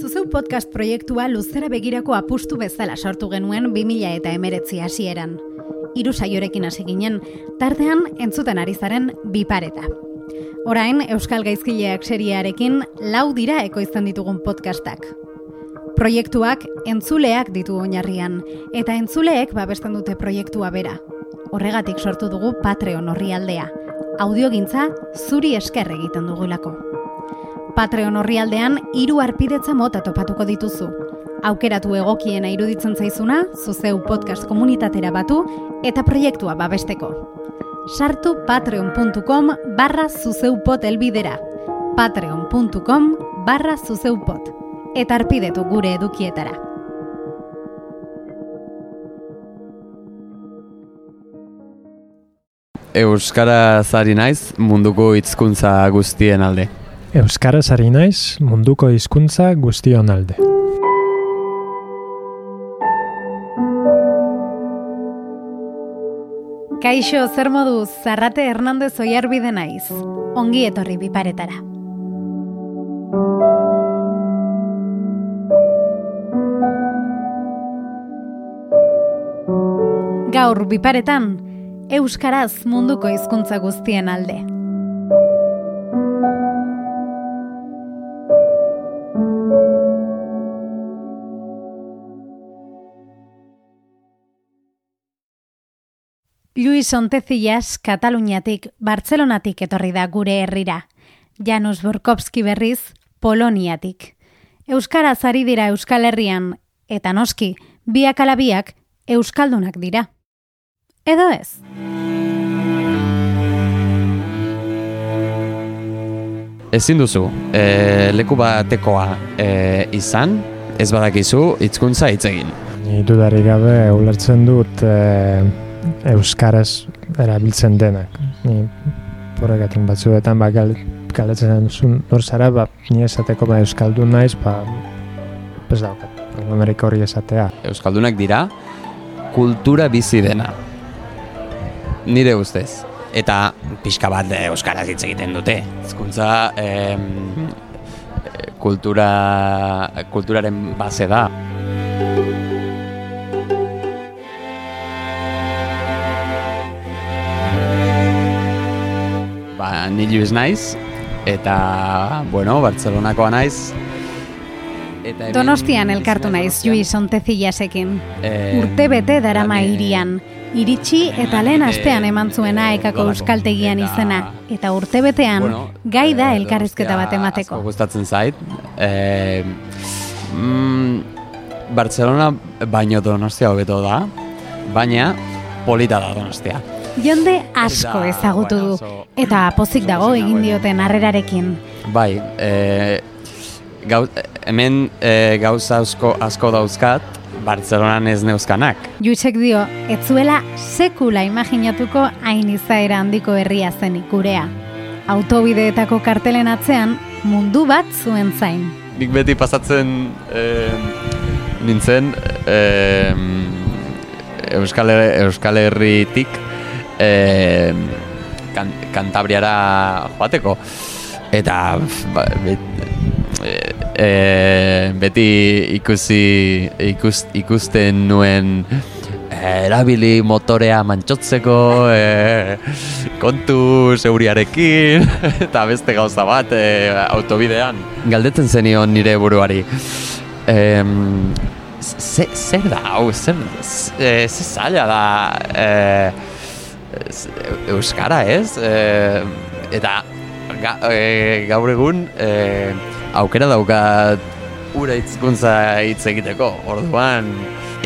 Zuzeu podcast proiektua luzera begirako apustu bezala sortu genuen 2000 eta emeretzi hasieran. Hiru saiorekin hasi ginen, tartean entzuten ari zaren bipareta. Orain, Euskal Gaizkileak seriarekin lau dira ekoizten ditugun podcastak. Proiektuak entzuleak ditu oinarrian, eta entzuleek babesten dute proiektua bera. Horregatik sortu dugu Patreon horri aldea. Audiogintza zuri esker egiten dugulako. Patreon horri aldean, iru arpidetza mota topatuko dituzu. Aukeratu egokiena iruditzen zaizuna, zuzeu podcast komunitatera batu, eta proiektua babesteko. Sartu patreon.com barra zuzeupot elbidera. patreon.com barra zuzeupot. Eta arpidetu gure edukietara. Euskara zari naiz munduko hizkuntza guztien alde. Euskaraz ari naiz munduko hizkuntza guztion alde. Kaixo, zer moduz, Zarrate Hernandez oiarbide naiz. Ongi etorri biparetara. Gaur biparetan, Euskaraz munduko hizkuntza guztien alde. Luis Ontezillas, Kataluniatik, Bartzelonatik etorri da gure herrira. Janus Borkowski berriz, Poloniatik. Euskaraz ari dira Euskal Herrian, eta noski, biak alabiak Euskaldunak dira. Edo ez? Ezin duzu, e, leku batekoa e, izan, ez badakizu hizkuntza hitz egin. Ni dudari gabe ulertzen dut e, Euskaraz erabiltzen denak. Ni horregatik batzuetan ba, gal, galetzen zuen nor zara, ba, ni esateko ba, Euskaldun naiz, ba, ez daukat, Amerika hori esatea. Euskaldunak dira, kultura bizi dena. Nire ustez. Eta pixka bat eh, euskaraz hitz egiten dute. Hizkuntza em, eh, kultura kulturaren base da. Ni Luis naiz eta bueno, Bartzelonakoa naiz. Eta hemen- Donostian elkartu naiz Luis Ontezillesekin. Eh, Urte bete darama eh, irian. Iritsi eta lehen astean eman zuen aekako Udalako. euskaltegian izena. Eta urte betean, bueno, gai da eh, elkarrizketa bat Donostia Asko emateko. gustatzen zait. Eh, mm, Barcelona baino Donostia hobeto da, baina polita da Donostia. Jende asko Eta, ezagutu bueno, du. Eta pozik dago egin dioten harrerarekin. Bai, eh, gau, hemen eh, gauza asko, asko dauzkat, Bartzelonan ez neuzkanak. Juitsek dio, ez zuela sekula imaginatuko hain izaera handiko herria zen ikurea. Autobideetako kartelen atzean, mundu bat zuen zain. Nik beti pasatzen eh, nintzen eh, Euskal, Euskal Herritik eh, kan, Kantabriara joateko. Eta ba, bet, eh, eh, beti ikusi ikus, ikusten nuen eh, erabili motorea mantxotzeko, eh, kontu zeuriarekin, eta beste gauza bat eh, autobidean. Galdetzen zenion nire buruari. Em, ze, zer da, hau, zer, eh, ze zaila da z- Euskara, ez? Eh, eta ga, eh, gaur egun eh, aukera daukat ura hizkuntza hitz egiteko. Orduan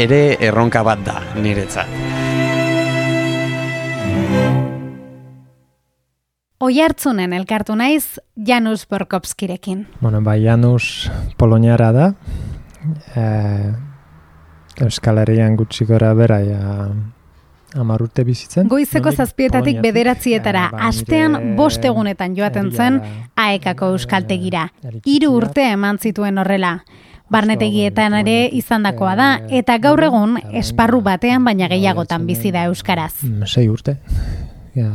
ere erronka bat da niretzat. Oihartzunen elkartu naiz Janus Borkowskirekin. Bueno, ba, Janus Poloniara da, e, Euskal Herrian gutxi gora bera, ja, amar urte bizitzen. Goizeko zazpietatik bederatzietara, Eh, ba, astean bost egunetan joaten zen aekako euskaltegira. Hiru urte eman zituen horrela. Barnetegietan ere izandakoa da, eta gaur egun esparru batean baina gehiagotan bizi da euskaraz. Mm, sei urte. Ja,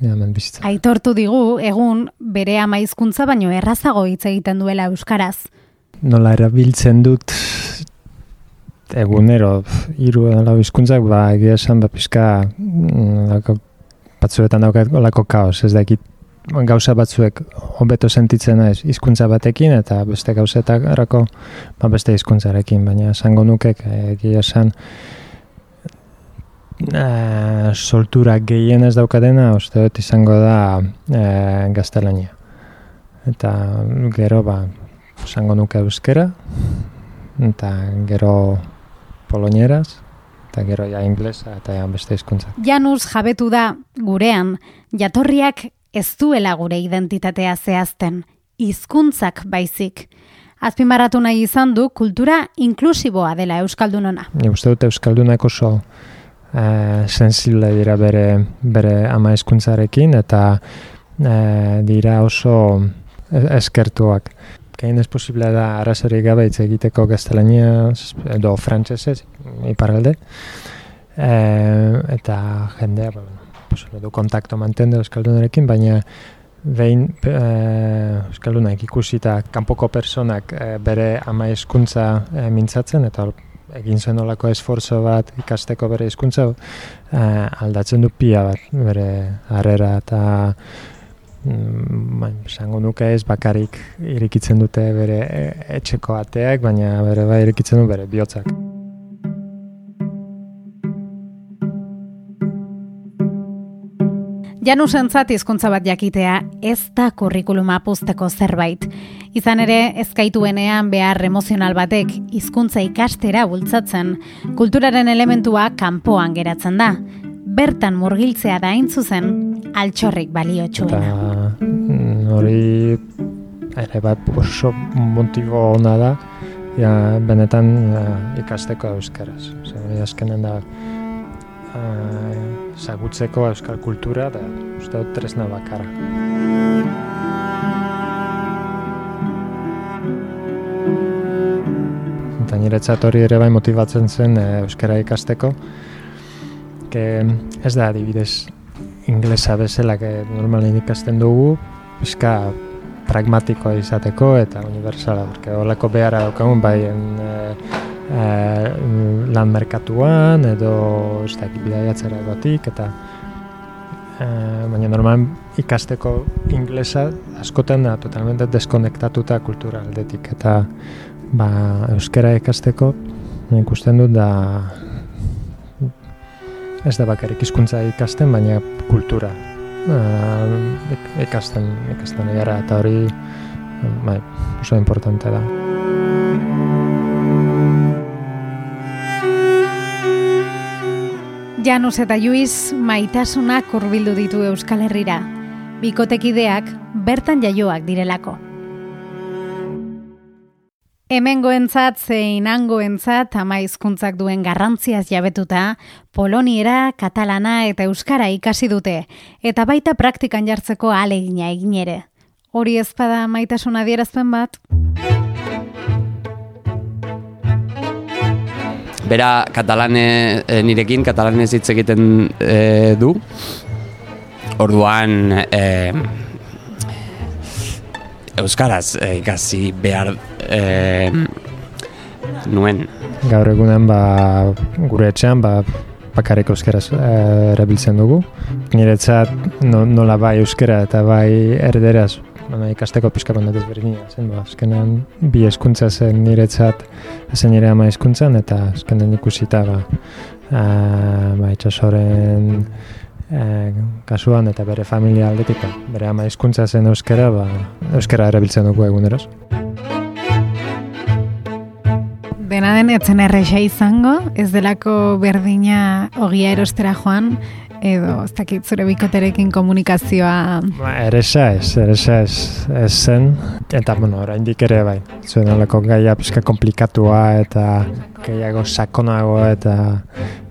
hemen bizitza. Aitortu digu, egun, bere ama hizkuntza baino errazago hitz egiten duela Euskaraz. Nola erabiltzen dut egunero hiru lau hizkuntzak ba egia esan ba pizka mm, lako, batzuetan daukat olako kaos. Ez dakit gauza batzuek hobeto sentitzen naiz hizkuntza batekin eta beste gauzetarako ba beste hizkuntzarekin. Baina esango nuke egia esan e, soltura gehien ez daukatena uste dut izango da e, gaztelania. Eta gero ba esango nuke euskera eta gero polonieraz, eta gero ja inglesa eta ja beste hizkuntza. Janus jabetu da gurean, jatorriak ez duela gure identitatea zehazten, hizkuntzak baizik. Azpimarratu nahi izan du kultura inklusiboa dela Euskaldunona. Ni uste dut Euskaldunak oso e, sensible dira bere, bere ama hizkuntzarekin eta e, dira oso eskertuak gain ez posible da arazori gabe hitz egiteko gaztelania edo frantsesez iparralde. E, eta jendea ba, pues, edo kontakto mantende euskaldunarekin baina behin e, euskaldunak ikusita kanpoko personak e, bere ama hizkuntza e, mintzatzen eta egin zen olako esforzo bat ikasteko bere hizkuntza e, aldatzen du pia bat bere harrera eta esango nuke ez bakarik irikitzen dute bere e, etxeko ateak, baina bere bai irikitzen du bere bihotzak. Janus entzat hizkuntza bat jakitea ez da kurrikuluma puzteko zerbait. Izan ere, ezkaituenean behar emozional batek hizkuntza ikastera bultzatzen, kulturaren elementua kanpoan geratzen da. Bertan murgiltzea da hain zuzen, altxorrik balio txuena. Mm, hori ere bat oso motibo hona da, ja, benetan uh, ikasteko euskaraz. Zer, azkenen da uh, zagutzeko euskal kultura da uste dut tresna bakara. Eta niretzat hori ere bai motibatzen zen uh, euskara ikasteko, que ez da adibidez inglesa bezala que normalen ikasten dugu, pizka pragmatikoa izateko eta universala, porque holako beharra daukagun bai en, e, e, lan merkatuan edo ez da bidaiatzera egotik eta e, baina normal ikasteko inglesa askoten da totalmente deskonektatuta kultura aldetik eta ba, euskera ikasteko ikusten dut da ez da bakarrik hizkuntza ikasten, baina kultura uh, ikasten, ikasten gara, eta hori bai, oso importante da. Janus eta Luis maitasunak hurbildu ditu Euskal Herrira. Bikotekideak bertan jaioak direlako. Hemengoentzat zein hangoentzat ama hizkuntzak duen garrantziaz jabetuta, poloniera, katalana eta euskara ikasi dute, eta baita praktikan jartzeko alegina egin ere. Hori ezpada maitasun adierazpen bat? Bera katalane e, nirekin, katalanez hitz egiten e, du. Orduan, e, euskaraz e, ikasi behar e, nuen. Gaur egunen ba, gure etxean ba, bakarrik euskaraz eh, erabiltzen dugu. Niretzat no, nola bai euskara eta bai erderaz Baina ikasteko pizka bat berdina, zen ba, azkenean bi eskuntza zen niretzat zen nire ama eskuntzan eta azkenean ikusita ba, a, ba itxasoren e, kasuan eta bere familia aldetik, bere ama hizkuntza zen euskara, ba, euskara erabiltzen dugu eguneroz. Dena den etzen erresa izango, ez delako berdina ogia erostera joan, edo ez dakit zure bikoterekin komunikazioa... Ba, eresa ez, eresa ez, ez zen, eta bueno, oraindik ere bai, zuen alako gaia pizka komplikatua eta gehiago sakonago eta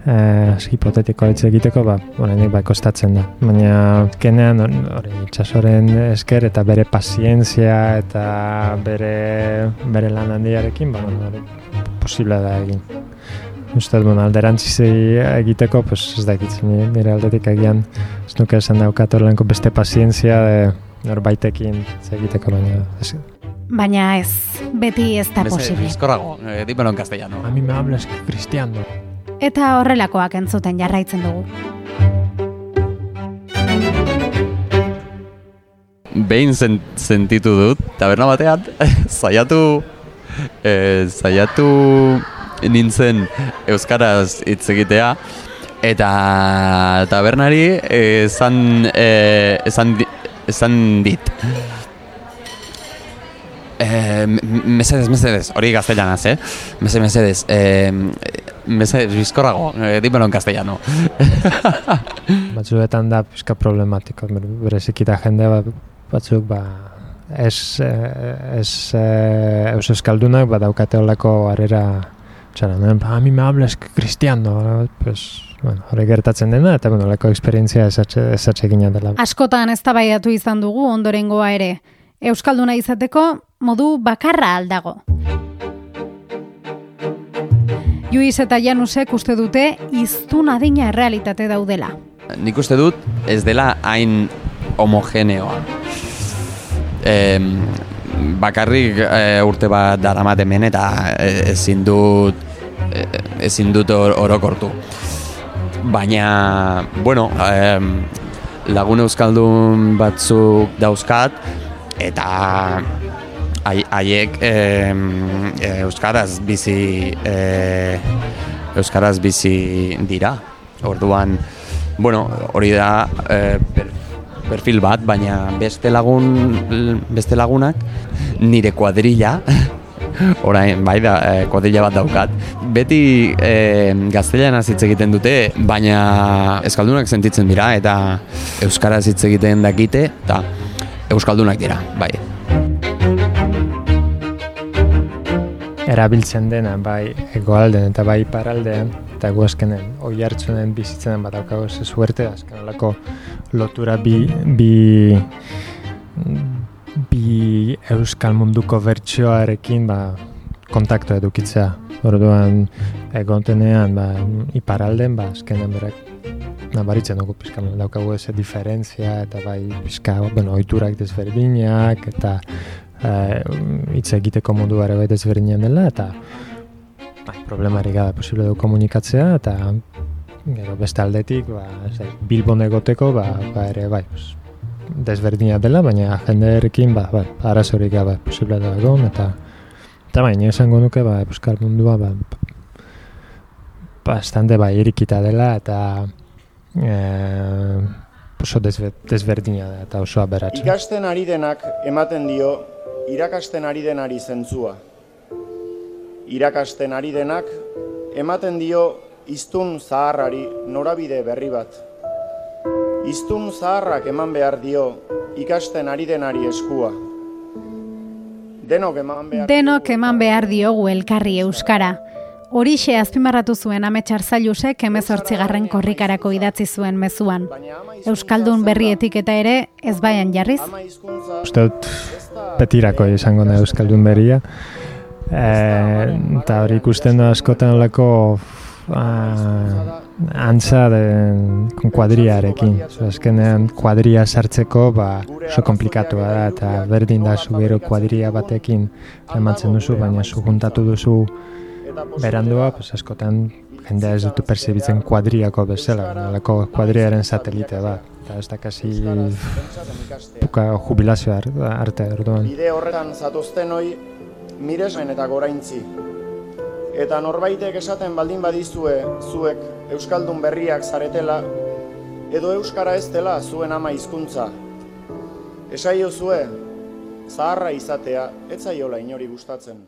eh, hipotetiko hitz egiteko, ba, oraindik bai kostatzen da. Baina kenean hori itxasoren esker eta bere pazientzia eta bere, bere lan handiarekin, ba, hori posible da egin. uste bueno, alderantziz egiteko, pues ez da egitzen nire aldetik agian, ez nuke esan daukat horrenko beste pazientzia, de, norbaitekin egiteko baina ez. Baina ez, beti ez da posible. Bizkorrago, eh, dímelo en castellano. A mi me hablas cristiano. Eta horrelakoak entzuten jarraitzen dugu. Behin zen, sentitu dut, taberna batean, saiatu, eh, saiatu nintzen euskaraz hitz egitea, eta tabernari esan, eh, esan, esan dit. Eh, mesedes, mesedes, hori gaztellanaz, eh? Mesedes, mesedes, eh, mesedes, bizkorrago, eh, dímelo en castellano. Batzuetan da pizka problematiko, ber- bereziki da jende bat, batzuk ba, ez, eh, ez eh, eus euskaldunak badaukate olako arera txara, men, a mi me hablas cristiano, pues, bueno, hori gertatzen dena, eta bueno, olako esperientzia esatxe, esatxegina dela. Askotan eztabaidatu izan dugu ondorengoa ere. Euskalduna izateko modu bakarra aldago. Luis eta Janusek uste dute iztun adina errealitate daudela. Nik uste dut ez dela hain homogeneoa. E, bakarrik e, urte bat daramat hemen eta e, ezin dut e, ezin dut or, orokortu. Baina, bueno, e, lagun euskaldun batzuk dauzkat eta haiek e, euskaraz bizi e, euskaraz bizi dira. Orduan, bueno, hori da e, per, perfil bat, baina beste lagun beste lagunak nire kuadrilla orain bai da e, kuadrilla bat daukat. Beti e, gaztelean hitz egiten dute, baina euskaldunak sentitzen dira eta euskaraz hitz egiten dakite eta euskaldunak dira, bai. Erabiltzen dena bai egoalden eta bai paraldean eta gu azkenen oi hartzunen bizitzen badaukago ze suerte azken olako lotura bi, bi bi euskal munduko bertsioarekin ba, kontakto edukitzea. Orduan egontenean ba, iparalden ba, azkenen berak nabaritzen dugu pizka daukagu eze diferentzia eta bai pizka bueno, oiturak desberdinak eta eh, hitz egiteko modu ere bai desberdinean dela eta bai, problemarik gara posible du komunikatzea eta gero beste aldetik ba, dakit, Bilbon egoteko ba, ba ere bai pues, desberdina dela baina jendeerekin ba, bai, arazorik gabe posible da egon eta eta bai, nire esango nuke ba, euskal mundua ba, bastante bai irikita dela eta eh, oso desbe, desberdina da eta oso aberatsa. Ikasten ari denak ematen dio irakasten ari denari zentzua. Irakasten ari denak ematen dio iztun zaharrari norabide berri bat. Iztun zaharrak eman behar dio ikasten ari denari eskua. Denok eman behar Denok eman behar diogu elkarri euskara. Horixe azpimarratu zuen ametsar zailusek emezortzigarren korrikarako idatzi zuen mezuan. Euskaldun berrietik eta ere ez baian jarriz, Uste dut betirako izango da Euskaldun beria. E, eta hori ikusten da askotan olako ah, antza den kuadriarekin. Azkenean kuadria sartzeko ba, oso komplikatua da eta berdin da zu gero kuadria batekin ematzen duzu, baina zu juntatu duzu berandua, pues askotan jendea ez dutu perzibitzen kuadriako bezala, nolako kuadriaren satelite da. Eta ez da kasi pentsatzen ikastea. puka jubilazioa ar- arte orduan. Bide horretan zatozten hoi miresmen eta goraintzi. Eta norbaitek esaten baldin badizue zuek euskaldun berriak zaretela edo euskara ez dela zuen ama hizkuntza. Esaio zue zaharra izatea ez zaiola inori gustatzen.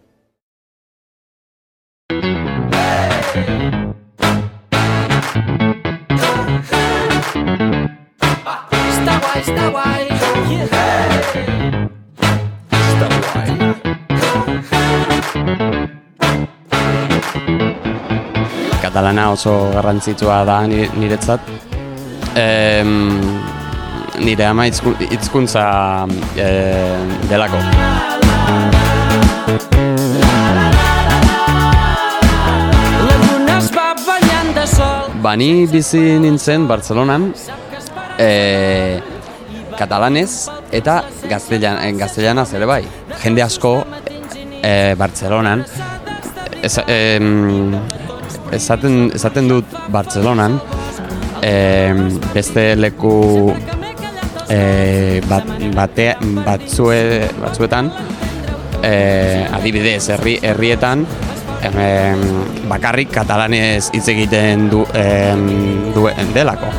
Está guay, está guay. Está guay. Katalana oso garrantzitsua da ni- niretzat. Em, nire ama hizkuntza eh, delako. Bani bizi nintzen Bartzelonan, e, katalanez eta gaztelan, eh, gaztelanaz ere bai. Jende asko e, Bartzelonan, ez, em, esaten, esaten dut Bartzelonan, em, beste leku e, bat, bate, batzue, batzuetan, e, adibidez, herri, herrietan, em, bakarrik katalanez hitz egiten du, em, duen delako.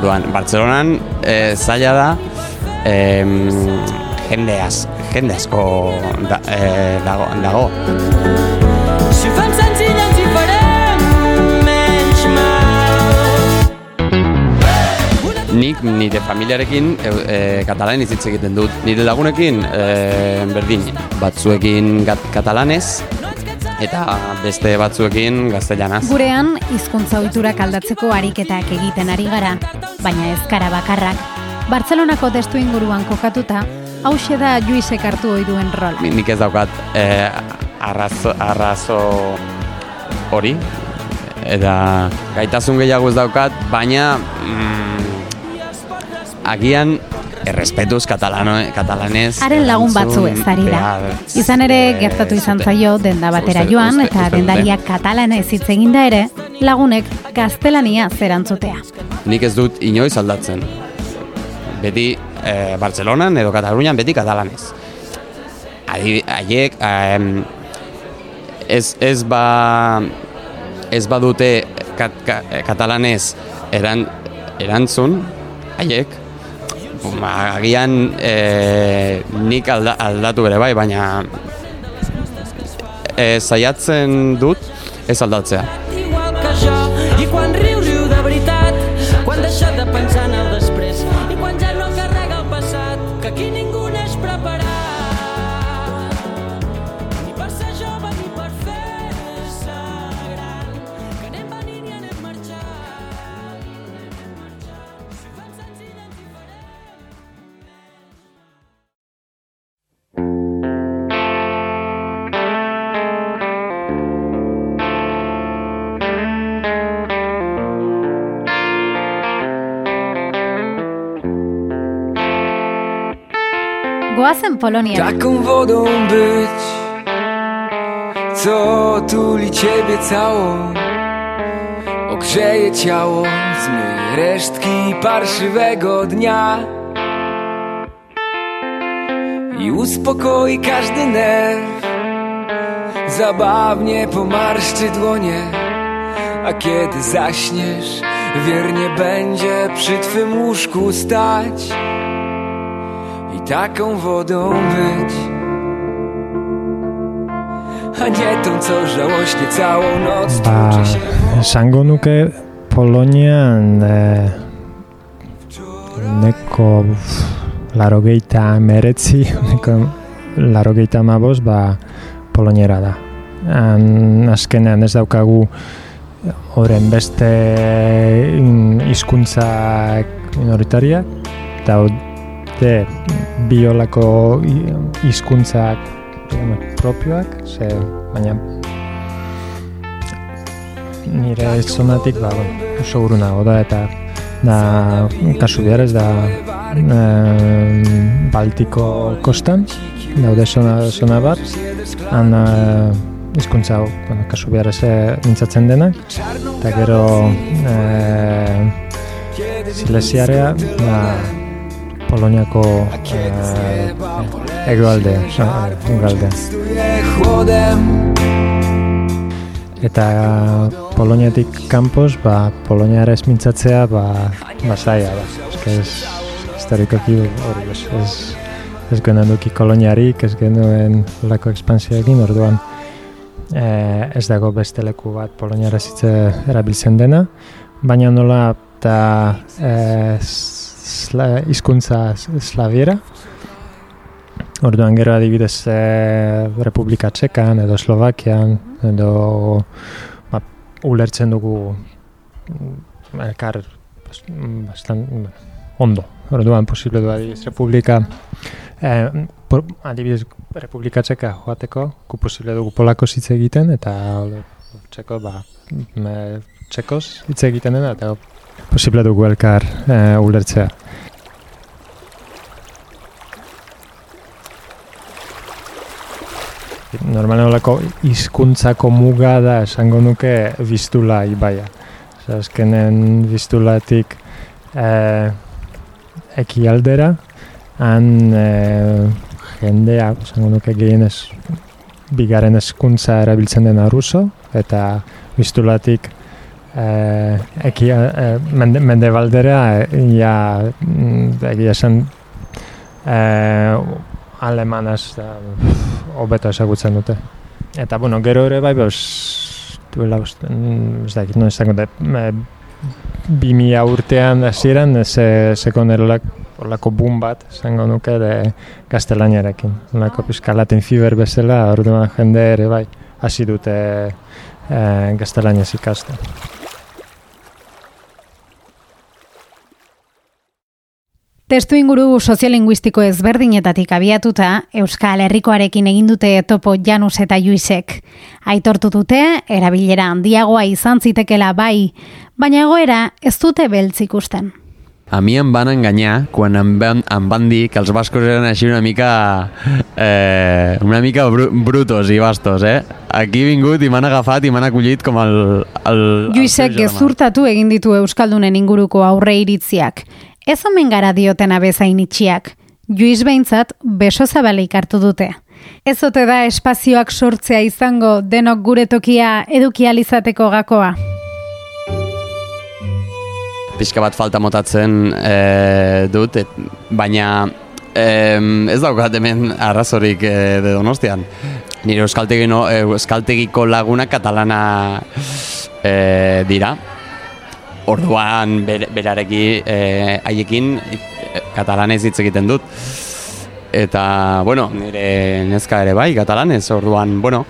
Orduan, Bartzelonan e, zaila da em, jende, az, jende asko da, e, dago, dago. Nik nire familiarekin e, e, katalanez hitz egiten dut. Nire lagunekin e, berdin batzuekin gat, katalanez eta beste batzuekin gaztelanaz. Gurean, hizkuntza ohiturak aldatzeko ariketak egiten ari gara, baina ez kara bakarrak. Bartzelonako testu inguruan kokatuta, hause da Juisek hartu ohi duen rola. Ni- Nik ez daukat e, arrazo, arrazo hori eta gaitasun gehiago ez daukat, baina mm, agian errespetuz katalano, katalanez Haren lagun batzu ez ari da. Izan ere, gertatu izan zaio denda batera joan eta dendariak katalanez hitz eginda ere, lagunek gaztelania zerantzutea. Nik ez dut inoiz aldatzen. Beti e, Bartzelonan edo Katalunian beti katalanez. Haiek ez, ez ba ez badute kat, ka, katalanez eran, erantzun haiek ba, agian e, nik alda, aldatu bere bai, baina e, saiatzen dut ez aldatzea. Polonia. Taką wodą być, co tuli ciebie całą, ogrzeje ciało, zmyje resztki parszywego dnia i uspokoi każdy nerw, zabawnie pomarszczy dłonie, a kiedy zaśniesz, wiernie będzie przy twym łóżku stać taką wodą być. A nie tą, co żałośnie całą noc Ba, esango nuke Polonian e, neko larogeita emeretzi, neko larogeita amabos, ba, poloniera da. Han, azkenean ez daukagu horren beste in- hizkuntza minoritariak, daude biolako hizkuntzak propioak, ze, baina nire zonatik ba, oso urrunago da eta da kasu behar ez da em, Baltiko kostan daude zona, zona bat han eh, hizkuntza hau, bueno, kasu behar ez eh, mintzatzen denak eta gero eh, Silesiarea da Poloniako eh, egoalde, eh, egoalde. stuje chłodem Eta Poloniatik kanpos, ba, Poloniara ez mintzatzea, ba, ba zaila da. Eske ez, historikoki hori ez, ez, ez genuen duki koloniarik, ez genuen lako ekspansioekin, orduan e, ez dago beste leku bat Poloniara zitze erabiltzen dena, baina nola eta e, sla, hizkuntza slaviera, Orduan gero adibidez e, Republika Txekan edo Slovakian edo ba, ulertzen dugu mm, elkar bas- mm, bastan, bueno, ondo. Orduan posible du adibidez Republika eh, por, adibidez Republika Txeka joateko gu posible dugu polako hitz egiten eta txeko ba me, txekoz hitz egiten dena, eta posible dugu elkar e, ulertzea. Normalen olako hizkuntzako muga da esango nuke biztula ibaia. Azkenen biztulatik e, ekialdera, han e, jendea, esango nuke gehienez bigarren hezkuntza erabiltzen dena ruso, eta biztulatik eh, eki, eh, mende, mendebaldera eh, ja mm, egia esan eh, alemanaz da, hobeto ezagutzen dute. Eta, bueno, gero ere bai, bos, duela, mm, ez dakit, no, esango da, e, bi mila urtean hasieran ze, zekon erolak, olako boom bat, esango nuke, de gaztelaniarekin. Olako pizka Latin Fever bezala, orduan jende ere bai, hasi dute e, gaztelaniaz ikasten. Testu inguru soziolinguistiko ezberdinetatik abiatuta, Euskal Herrikoarekin egin dute topo Janus eta Juisek. Aitortu dute, erabilera handiagoa izan zitekela bai, baina egoera ez dute beltz ikusten. A mi em van enganyar quan em van, em van dir que els bascos eren així una mica eh, una mica bru brutos i bastos, eh? Aquí vingut i m'han agafat i m'han acollit com el... el germà. gezurtatu egin ditu Euskaldunen inguruko aurre iritziak. Ez omen gara diotena bezain itxiak. Juiz behintzat beso zabalik hartu dute. Ez ote da espazioak sortzea izango denok gure tokia edukializateko gakoa. pixka bat falta motatzen e, dut, et, baina em, ez daukat hemen arrazorik e, de donostian. Nire euskaltegiko laguna katalana e, dira. Orduan ber, berareki e, haiekin katalanez hitz egiten dut. Eta, bueno, nire neska ere bai, katalanez, orduan, bueno,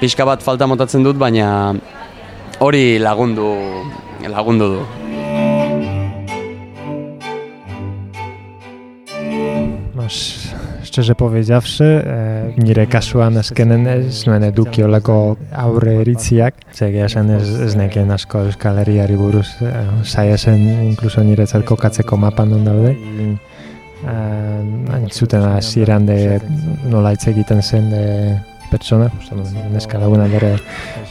pixka bat falta motatzen dut, baina hori lagundu, lagundu du. Sz- szczerze powiedziawszy, e, nire kasuan azkenen ez nuen eduki olako aurre eritziak. Zegia esan ez, ez nekien asko Euskal Herriari buruz, e, saia zen inkluso nire kokatzeko mapan non daude. E, entzuten hasieran de nola hitz egiten zen de pertsona, neska laguna bere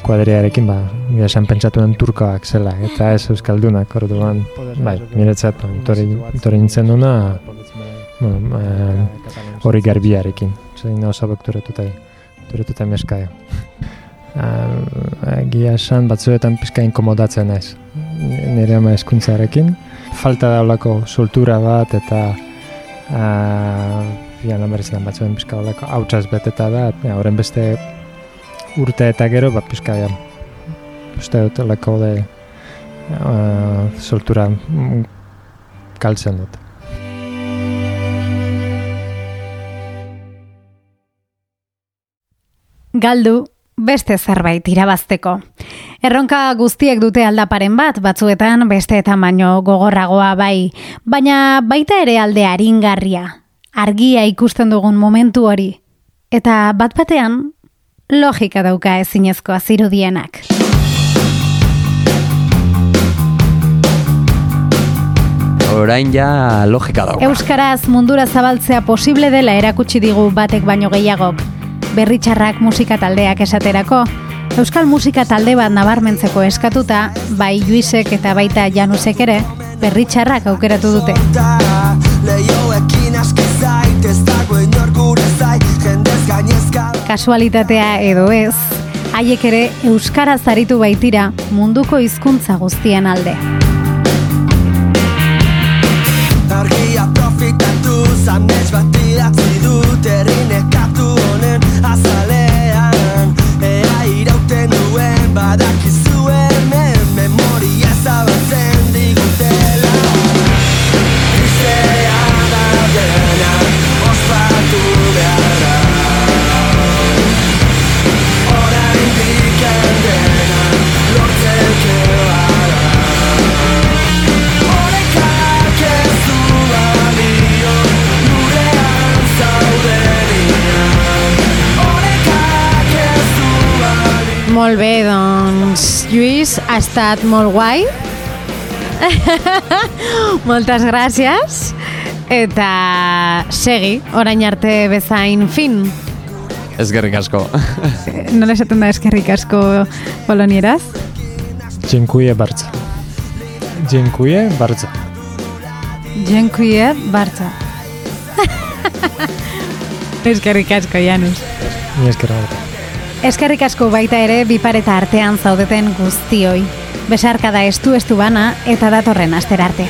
kuadriarekin, ba, nire esan pentsatuen turkoak zela, eta ez Euskaldunak, orduan, bai, niretzat, etorri, etorri nintzen duna, bueno, eh, hori garbiarekin. Zein oso bekturetuta, bekturetuta meskaia. Uh, egia esan batzuetan pizka inkomodatzen naiz. Nire ama eskuntzarekin. Falta da olako soltura bat eta uh, ja, namerezidan batzuen pizka olako hautsaz beteta da. Horren beste urte eta gero, bat pizka ja, uste dut olako de uh, soltura galtzen dut. Galdu beste zerbait irabazteko. Erronka guztiek dute aldaparen bat, batzuetan besteetan baino gogorragoa bai, baina baita ere alde aringarria, argia ikusten dugun momentu hori. Eta bat batean, logika dauka ezinezkoa zirudienak. Orain ja logika dago. Euskaraz mundura zabaltzea posible dela erakutsi digu batek baino gehiagok. Berritxarrak musika taldeak esaterako, Euskal musika talde bat nabarmentzeko eskatuta, bai Juisek eta baita Janusek ere, berritxarrak aukeratu dute. Kasualitatea edo ez, haiek ere Euskaraz aritu baitira munduko hizkuntza guztien alde. Argia profitatu Zamnez bat Molt bé, doncs, Lluís, ha estat molt guai. Moltes gràcies. Eta segi, orain arte bezain fin. Ezkerrik asko. Nola esaten da eskerrik asko polonieraz? Dziękuję bardzo. Dziękuję bardzo. Dziękuję bardzo. eskerrik asko, Janus. Ni esker bat. Eskerrik asko baita ere bipareta artean zaudeten guztioi. Besarka da estu estu bana eta datorren aster arte.